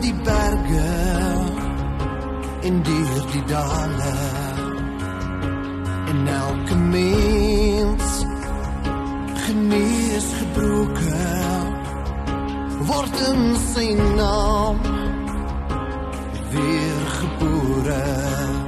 die berge en deur die dale. En elke mens genees gebroken word in sy naam weer gebore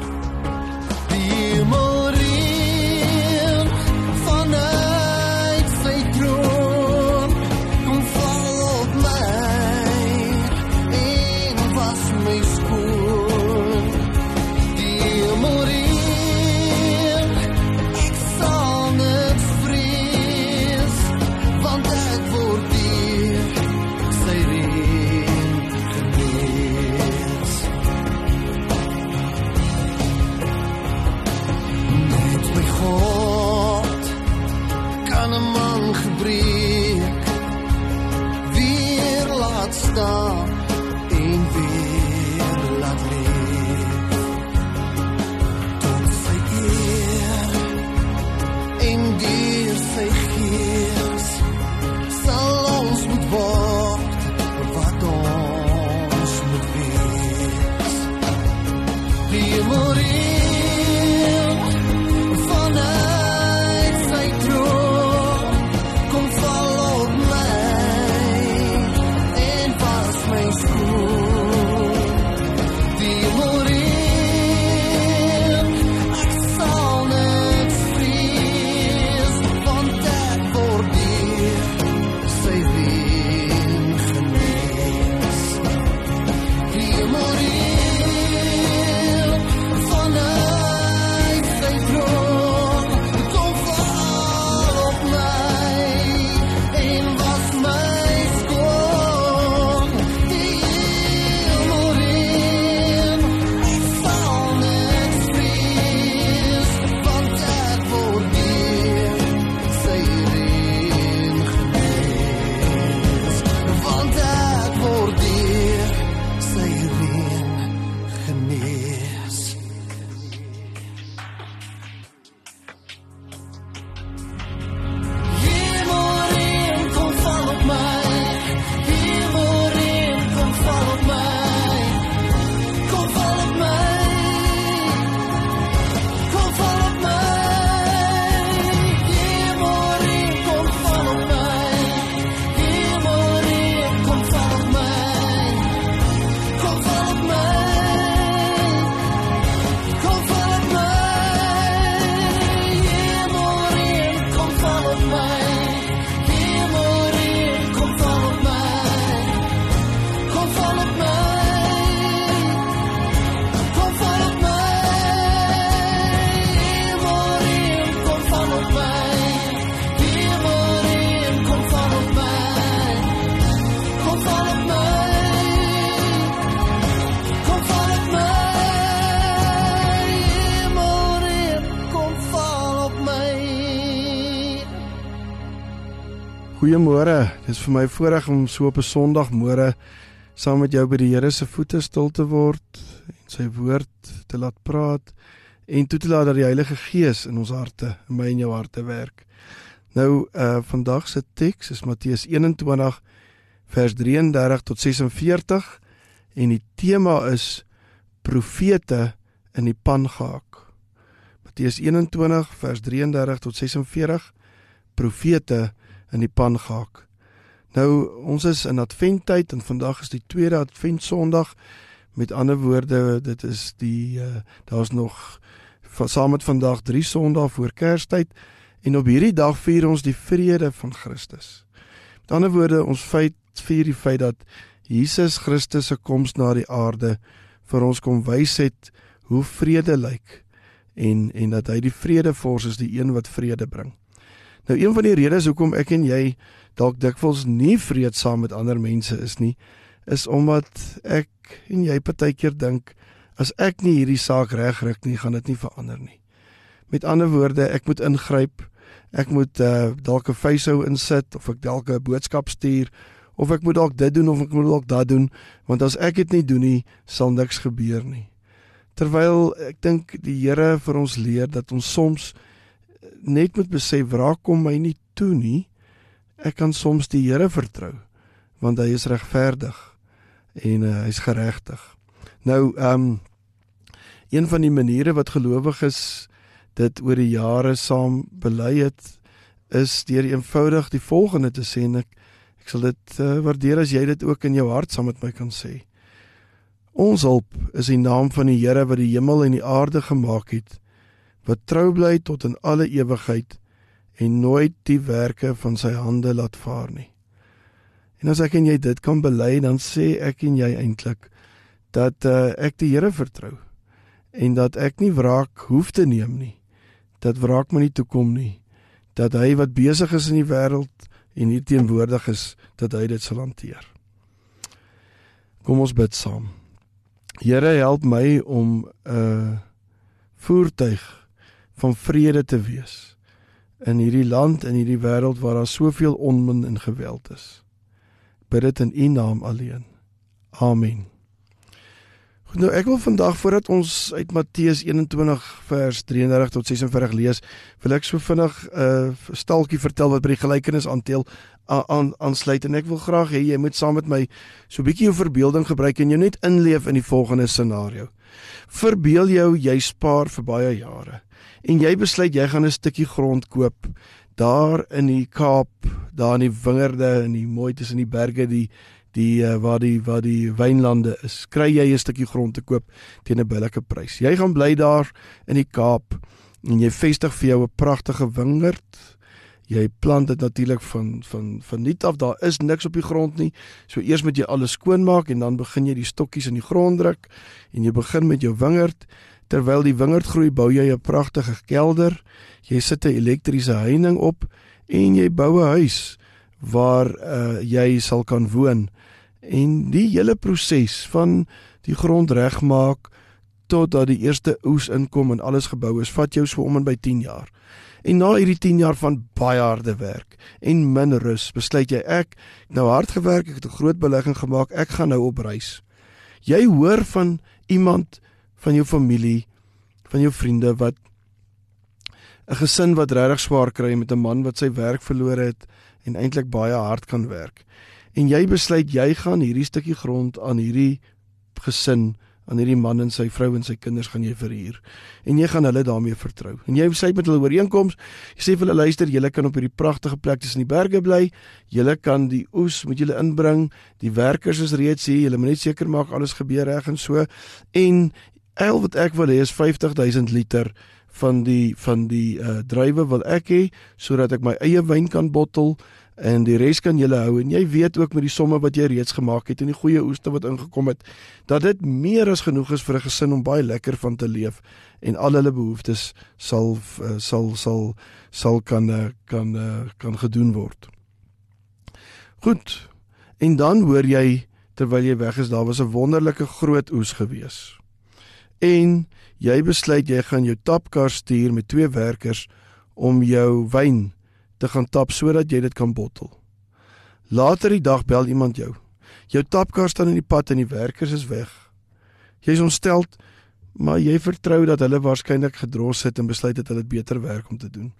Goeiemôre. Dit is vir my voorreg om so op 'n Sondagmôre saam met jou by die Here se voete stil te word en sy woord te laat praat en toe te laat dat die Heilige Gees in ons harte, in my en jou harte werk. Nou uh vandag se teks is Matteus 21 vers 33 tot 46 en die tema is profete in die pan gehaak. Matteus 21 vers 33 tot 46 profete in die pan gehaak. Nou ons is in Adventtyd en vandag is die tweede Advent Sondag. Met ander woorde, dit is die uh, daar's nog van, saam met vandag 3 Sondae voor Kerstyd en op hierdie dag vier ons die vrede van Christus. Met ander woorde, ons feit vier die feit dat Jesus Christus se koms na die aarde vir ons kom wys het hoe vrede lyk en en dat hy die vredevors is, die een wat vrede bring. Nou een van die redes hoekom ek en jy dalk dikwels nie vreedsaam met ander mense is nie, is omdat ek en jy partykeer dink as ek nie hierdie saak regryk nie, gaan dit nie verander nie. Met ander woorde, ek moet ingryp. Ek moet uh, dalk 'n facehou insit of ek dalk 'n boodskap stuur of ek moet dalk dit doen of ek moet dalk dat doen, want as ek dit nie doen nie, sal niks gebeur nie. Terwyl ek dink die Here vir ons leer dat ons soms net moet besef waar kom my nie toe nie. Ek kan soms die Here vertrou want hy is regverdig en uh, hy's geregtig. Nou ehm um, een van die maniere wat gelowiges dit oor die jare saam bely het is deur eenvoudig die volgende te sê en ek ek sal dit uh, waardeer as jy dit ook in jou hart saam met my kan sê. Ons hulp is die naam van die Here wat die hemel en die aarde gemaak het wat trou bly tot in alle ewigheid en nooit die werke van sy hande laat vaar nie. En as ek en jy dit kan bely, dan sê ek en jy eintlik dat uh, ek die Here vertrou en dat ek nie wraak hoef te neem nie. Dat wraak my nie toe kom nie. Dat hy wat besig is in die wêreld en hier teenwoordig is, dat hy dit sal hanteer. Kom ons bid saam. Here, help my om 'n uh, voertuig van vrede te wees in hierdie land en hierdie wêreld waar daar soveel onmin en geweld is. Bid dit in U naam alleen. Amen. Goed, nou ek wil vandag voordat ons uit Matteus 21 vers 33 tot 46 lees, wil ek so vinnig 'n uh, stalkie vertel wat by die gelykenis aanteel aan aansluit en ek wil graag hê jy moet saam met my so 'n bietjie jou verbeelding gebruik en jou net inleef in die volgende scenario. Verbeel jou jy spaar vir baie jare en jy besluit jy gaan 'n stukkie grond koop daar in die Kaap, daar in die wingerde en die mooi tussen die berge die die uh, waar die waar die wynlande is. Kry jy 'n stukkie grond te koop teen 'n billike prys. Jy gaan bly daar in die Kaap en jy vestig vir jou 'n pragtige wingerd. Jy plant dit natuurlik van van van nuut af. Daar is niks op die grond nie. So eers moet jy alles skoonmaak en dan begin jy die stokkies in die grond druk en jy begin met jou wingerd Terwyl die wingerd groei, bou jy 'n pragtige kelder. Jy sit 'n elektriese heining op en jy bou 'n huis waar uh, jy sal kan woon. En die hele proses van die grond regmaak totdat die eerste oes inkom en alles gebou is, vat jou so om en by 10 jaar. En na hierdie 10 jaar van baie harde werk en min rus, besluit jy ek nou hard gewerk, ek het 'n groot belegging gemaak, ek gaan nou op reis. Jy hoor van iemand van jou familie, van jou vriende wat 'n gesin wat regtig swaar kry met 'n man wat sy werk verloor het en eintlik baie hard kan werk. En jy besluit jy gaan hierdie stukkie grond aan hierdie gesin, aan hierdie man en sy vrou en sy kinders gaan jy verhuur. En jy gaan hulle daarmee vertrou. En jy sê met hulle ooreenkoms, jy sê vir hulle luister, julle kan op hierdie pragtige plek tussen die berge bly. Julle kan die oes met julle inbring. Die werkers is reeds hier. Julle moet net seker maak alles gebeur reg en so. En Al wat ek wil hê is 50000 liter van die van die uh druiwe wil ek hê sodat ek my eie wyn kan bottel en die res kan jy hou en jy weet ook met die somme wat jy reeds gemaak het en die goeie oeste wat ingekom het dat dit meer as genoeg is vir 'n gesin om baie lekker van te leef en al hulle behoeftes sal uh, sal sal sal kan uh, kan uh, kan gedoen word. Goed. En dan hoor jy terwyl jy weg is daar was 'n wonderlike groot oes gewees en jy besluit jy gaan jou tapkar stuur met twee werkers om jou wyn te gaan tap sodat jy dit kan bottel. Later die dag bel iemand jou. Jou tapkar staan in die pad en die werkers is weg. Jy is ontstel, maar jy vertrou dat hulle waarskynlik gedros sit en besluit het hulle het beter werk om te doen.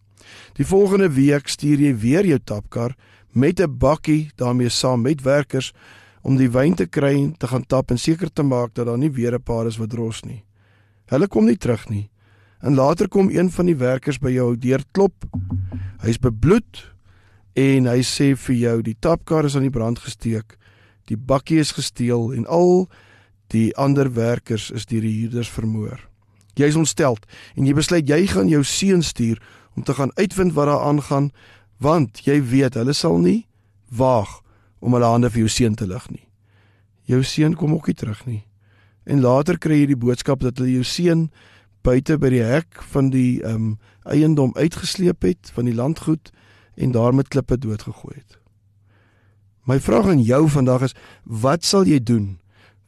Die volgende week stuur jy weer jou tapkar met 'n bakkie daarmee saam met werkers om die wyn te kry en te gaan tap en seker te maak dat daar nie weer 'n paar is wat dros nie. Hulle kom nie terug nie. En later kom een van die werkers by jou deur klop. Hy's bebloed en hy sê vir jou die tapkar is aan die brand gesteek. Die bakkie is gesteel en al die ander werkers is deur die huurders vermoor. Jy is ontstel en jy besluit jy gaan jou seun stuur om te gaan uitvind wat daar aangaan want jy weet hulle sal nie waag om hulle hande vir jou seun te lig nie. Jou seun kom ook nie terug nie. En later kry jy die boodskap dat hulle jou seun buite by die hek van die ehm um, eiendom uitgesleep het van die landgoed en daar met klippe doodgegooi het. My vraag aan jou vandag is wat sal jy doen?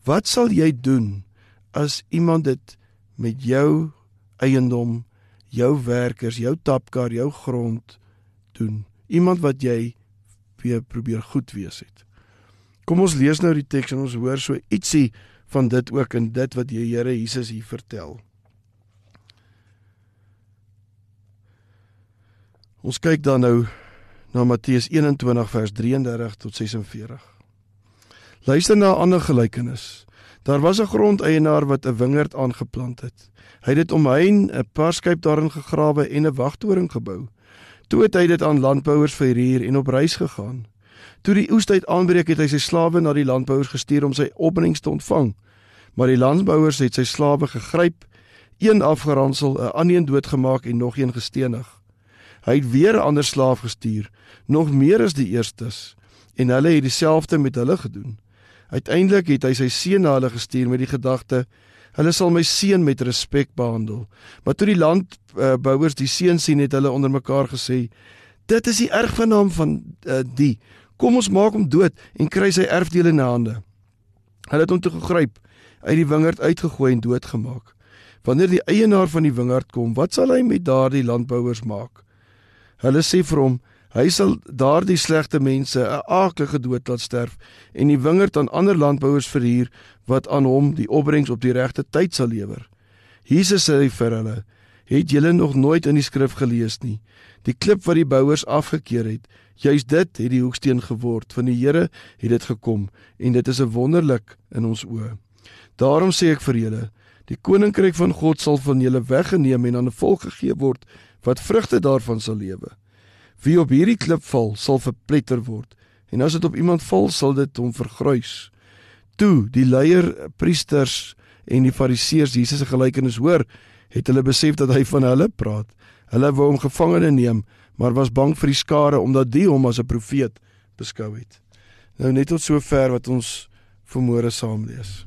Wat sal jy doen as iemand dit met jou eiendom, jou werkers, jou tapkar, jou grond doen? Iemand wat jy weer probeer goed wees het. Kom ons lees nou die teks en ons hoor so ietsie van dit ook in dit wat die Here Jesus hier vertel. Ons kyk dan nou na Matteus 21 vers 33 tot 46. Luister na 'n ander gelykenis. Daar was 'n grondeienaar wat 'n wingerd aangeplant het. Hy het dit omheen 'n parskyp daarin gegrawe en 'n wagtoring gebou. Toe het hy dit aan landbouers verhuur en op reis gegaan. Toe die oestyd aanbreek het hy sy slawe na die landbouers gestuur om sy opbrengs te ontvang. Maar die landbouers het sy slawe gegryp, een afgeransel, 'n ander een doodgemaak en nog een gestenig. Hy het weer 'n ander slaaf gestuur, nog meer as die eerstes, en hulle het dieselfde met hulle gedoen. Uiteindelik het hy sy seun na hulle gestuur met die gedagte: "Hulle sal my seun met respek behandel." Maar toe die landbouers die seun sien, het hulle onder mekaar gesê: "Dit is die erfgenaam van uh, die. Kom ons maak hom dood en kry sy erfdele in hande." Hulle het hom toe gegryp, uit die wingerd uitgegooi en doodgemaak. Wanneer die eienaar van die wingerd kom, wat sal hy met daardie landbouers maak? Hulle sê vir hom, hy sal daardie slegte mense 'n aaklige dood laat sterf en die wingerd aan ander landbouers verhuur wat aan hom die opbrengs op die regte tyd sal lewer. Jesus sê vir hulle, het julle nog nooit in die skrif gelees nie? Die klip wat die bouers afgekeur het, juis dit het die hoeksteen geword. Van die Here het dit gekom en dit is 'n wonderlik in ons oë. Daarom sê ek vir julle, die koninkryk van God sal van julle weggeneem en aan 'n volk gegee word wat vrugte daarvan sal lewe. Wie op hierdie klip val, sal verpletter word. En as dit op iemand val, sal dit hom vergruis. Toe die leier priesters en die fariseërs Jesus se gelykenis hoor, het hulle besef dat hy van hulle praat. Hulle wou hom gevangene neem, maar was bang vir die skare omdat die hom as 'n profeet beskou het. Nou net tot sover wat ons vermoere saam lees.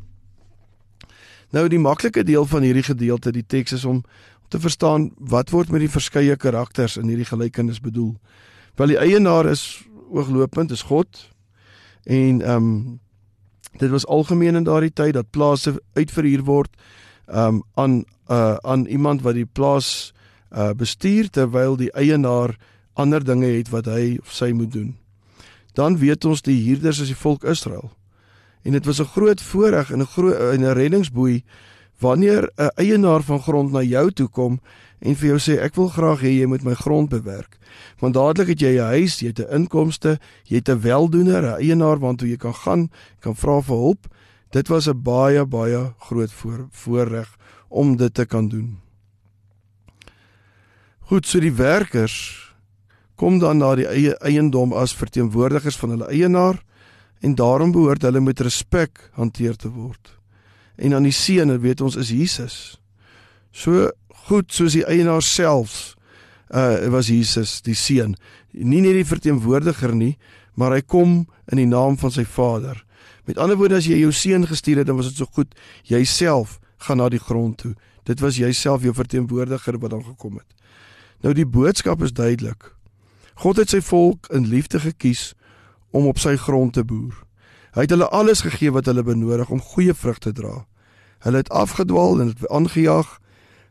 Nou die maklike deel van hierdie gedeelte, die teks is om te verstaan wat word met die verskeie karakters in hierdie gelykenis bedoel. Wel die eienaar is ooglopend, is God. En ehm um, dit was algemeen in daardie tyd dat plase uitverhuur word ehm um, aan uh aan iemand wat die plaas uh bestuur terwyl die eienaar ander dinge het wat hy of sy moet doen. Dan weet ons die huurders is die volk Israel. En dit was 'n groot voorreg en 'n groot 'n reddingsboei Wanneer 'n eienaar van grond na jou toe kom en vir jou sê ek wil graag hê jy moet my grond bewerk, want dadelik het jy 'n huis, jy het 'n inkomste, jy het 'n weldoener, 'n eienaar waartoe jy kan gaan, kan vra vir hulp. Dit was 'n baie baie groot voor, voorreg om dit te kan doen. Goed, so die werkers kom dan na die eie eiendom as verteenwoordigers van hulle eienaar en daarom behoort hulle met respek hanteer te word en aan die seun, weet ons is Jesus. So goed soos die eienaar self uh was Jesus die seun. Nie net die verteenwoordiger nie, maar hy kom in die naam van sy Vader. Met ander woorde as jy jou seun gestuur het, dan was dit so goed jouself gaan na die grond toe. Dit was jouself jou verteenwoordiger wat dan gekom het. Nou die boodskap is duidelik. God het sy volk in liefde gekies om op sy grond te boer. Hy het hulle alles gegee wat hulle benodig om goeie vrug te dra. Hulle het afgedwaal en het aangejaag.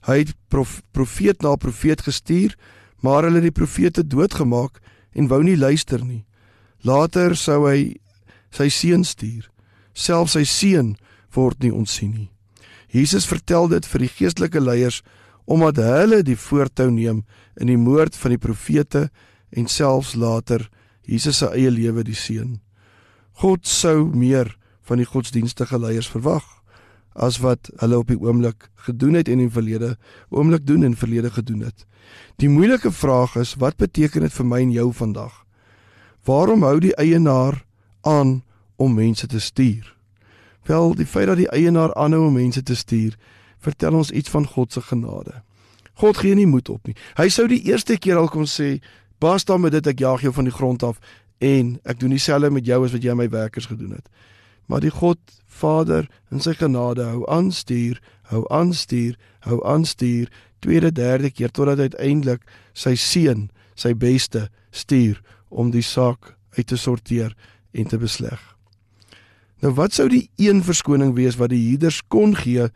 Hy het prof, profeet na profeet gestuur, maar hulle het die profete doodgemaak en wou nie luister nie. Later sou hy sy seun stuur. Selfs sy seun word nie ontsien nie. Jesus vertel dit vir die geestelike leiers omdat hulle die voortou neem in die moord van die profete en selfs later Jesus se eie lewe die seun. God sou meer van die godsdienstige leiers verwag as wat hulle op die oomblik gedoen het en in verlede oomblik doen en verlede gedoen het. Die moeilike vraag is wat beteken dit vir my en jou vandag? Waarom hou die eienaar aan om mense te stuur? Wel, die feit dat die eienaar aanhou om mense te stuur, vertel ons iets van God se genade. God gee nie moed op nie. Hy sou die eerste keer al kon sê, "Basta met dit ek jaag jou van die grond af en ek doen dieselfde met jou as wat jy aan my werkers gedoen het." Maar die God Vader in sy genade hou aan stuur, hou aan stuur, hou aan stuur, tweede, derde keer totdat uiteindelik sy seun, sy beste stuur om die saak uit te sorteer en te besleg. Nou wat sou die een verskoning wees wat die Juders kon gee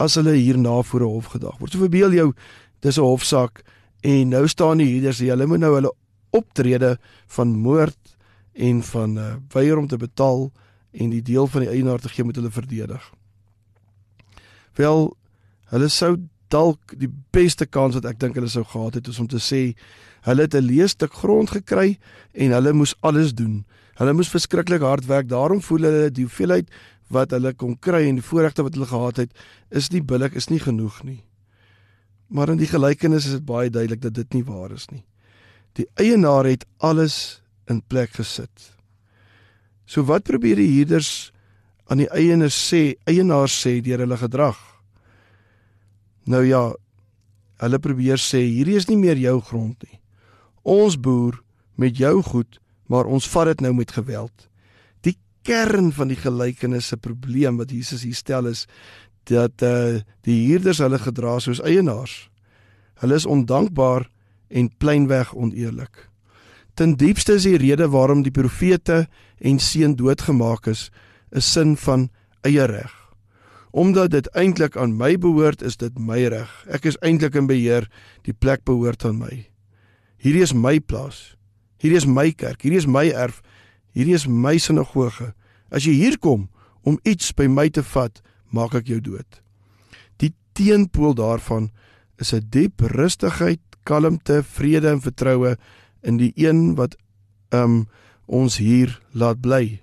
as hulle hierna voor 'n hof gedag word? So verbeel jou dis 'n hofsaak en nou staan die Juders, hulle moet nou hulle optrede van moord en van uh, weier om te betaal en die deel van die eienaar te gee met hulle verdedig. Wel, hulle sou dalk die beste kans wat ek dink hulle sou gehad het is om te sê hulle het 'n leestuk grond gekry en hulle moes alles doen. Hulle moes verskriklik hard werk. Daarom voel hulle die hoeveelheid wat hulle kon kry en die voorregte wat hulle gehad het is nie billik, is nie genoeg nie. Maar in die gelykenis is dit baie duidelik dat dit nie waar is nie. Die eienaar het alles in plek gesit. So wat probeer die huurders aan die eienaar sê, eienaar sê deur hulle gedrag? Nou ja, hulle probeer sê hierdie is nie meer jou grond nie. Ons boer met jou goed, maar ons vat dit nou met geweld. Kern van die gelykenis se probleem wat Jesus hier stel is dat eh uh, die huurders hulle gedra soos eienaars. Hulle is ondankbaar en pleinweg oneerlik. Ten diepste is die rede waarom die profete en seun doodgemaak is, 'n sin van eie reg. Omdat dit eintlik aan my behoort, is dit my reg. Ek is eintlik in beheer, die plek behoort aan my. Hierdie is my plaas. Hierdie is my kerk, hierdie is my erf. Hierdie is my sinagoge. As jy hier kom om iets by my te vat, maak ek jou dood. Die teenpool daarvan is 'n diep rustigheid, kalmte, vrede en vertroue in die een wat um ons hier laat bly.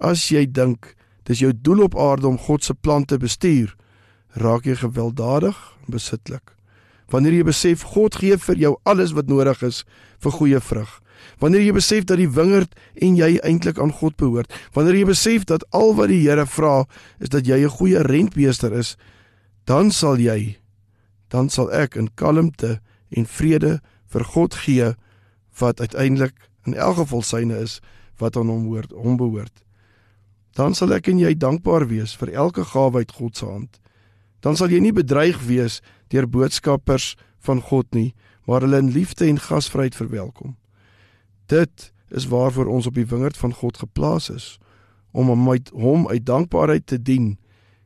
As jy dink dis jou doel op aarde om God se plan te bestuur, raak jy gewelddadig en besitlik. Wanneer jy besef God gee vir jou alles wat nodig is vir goeie vrug. Wanneer jy besef dat die wingerd en jy eintlik aan God behoort. Wanneer jy besef dat al wat die Here vra is dat jy 'n goeie rentmeester is, dan sal jy dan sal ek in kalmte en vrede vir God gee wat uiteindelik in elk geval syne is wat aan hom hoort, hom behoort. Dan sal ek en jy dankbaar wees vir elke gawe uit God se hand. Dan sal jy nie bedreig wees deur boodskappers van God nie, maar hulle in liefde en gasvryheid verwelkom. Dit is waarvoor ons op die wingerd van God geplaas is om hom uit hom uit dankbaarheid te dien,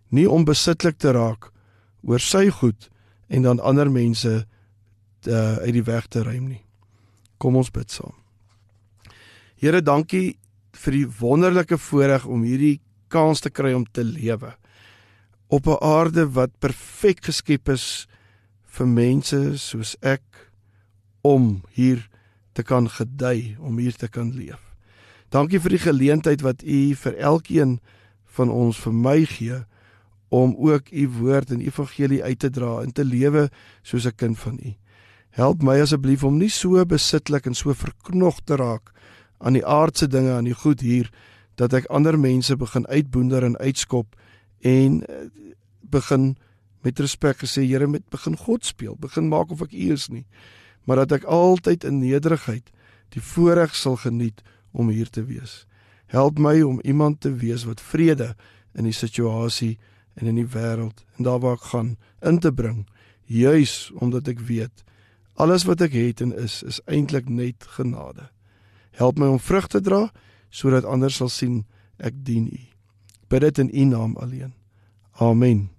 nie om besitlik te raak oor sy goed en dan ander mense te, uh, uit die weg te ruim nie. Kom ons bid saam. Here, dankie vir die wonderlike voorreg om hierdie kans te kry om te lewe op 'n aarde wat perfek geskep is vir mense soos ek om hier te kan gedei, om hier te kan leef. Dankie vir die geleentheid wat u vir elkeen van ons vir my gee om ook u woord en evangelie uit te dra en te lewe soos 'n kind van u. Help my asseblief om nie so besitlik en so verknog te raak aan die aardse dinge, aan die goed hier dat ek ander mense begin uitboender en uitskop en eh, begin met respek gesê Here met begin God speel, begin maak of ek U is nie, maar dat ek altyd in nederigheid die voorreg sal geniet om hier te wees. Help my om iemand te wees wat vrede in die situasie en in die wêreld en daar waar ek gaan in te bring, juis omdat ek weet Alles wat ek het en is, is eintlik net genade. Help my om vrug te dra sodat ander sal sien ek dien U. Bid dit in U naam alleen. Amen.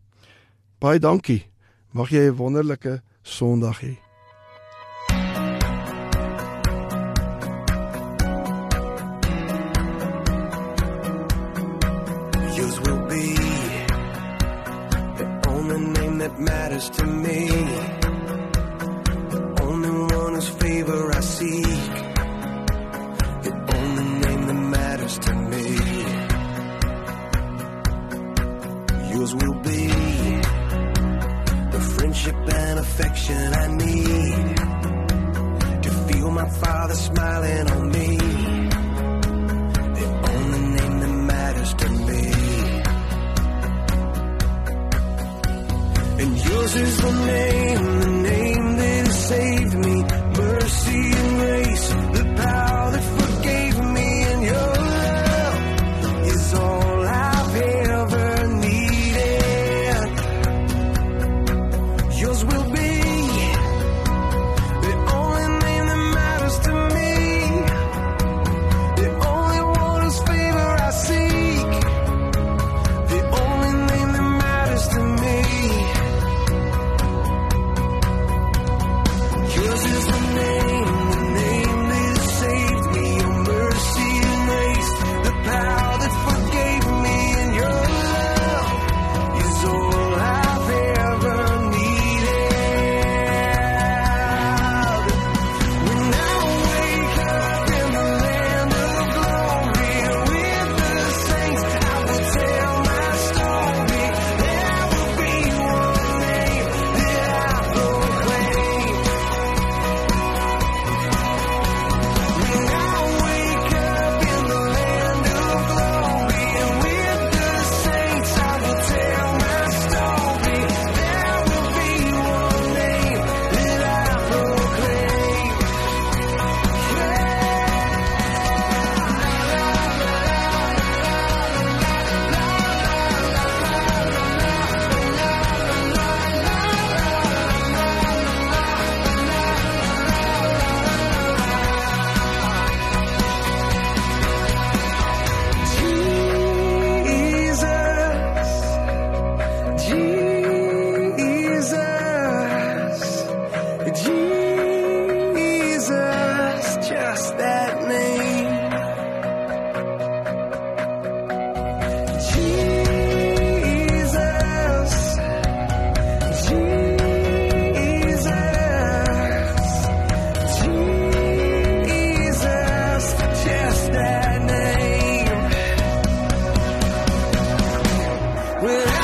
Baie dankie. Mag jy 'n wonderlike Sondag hê. to yours is the name We're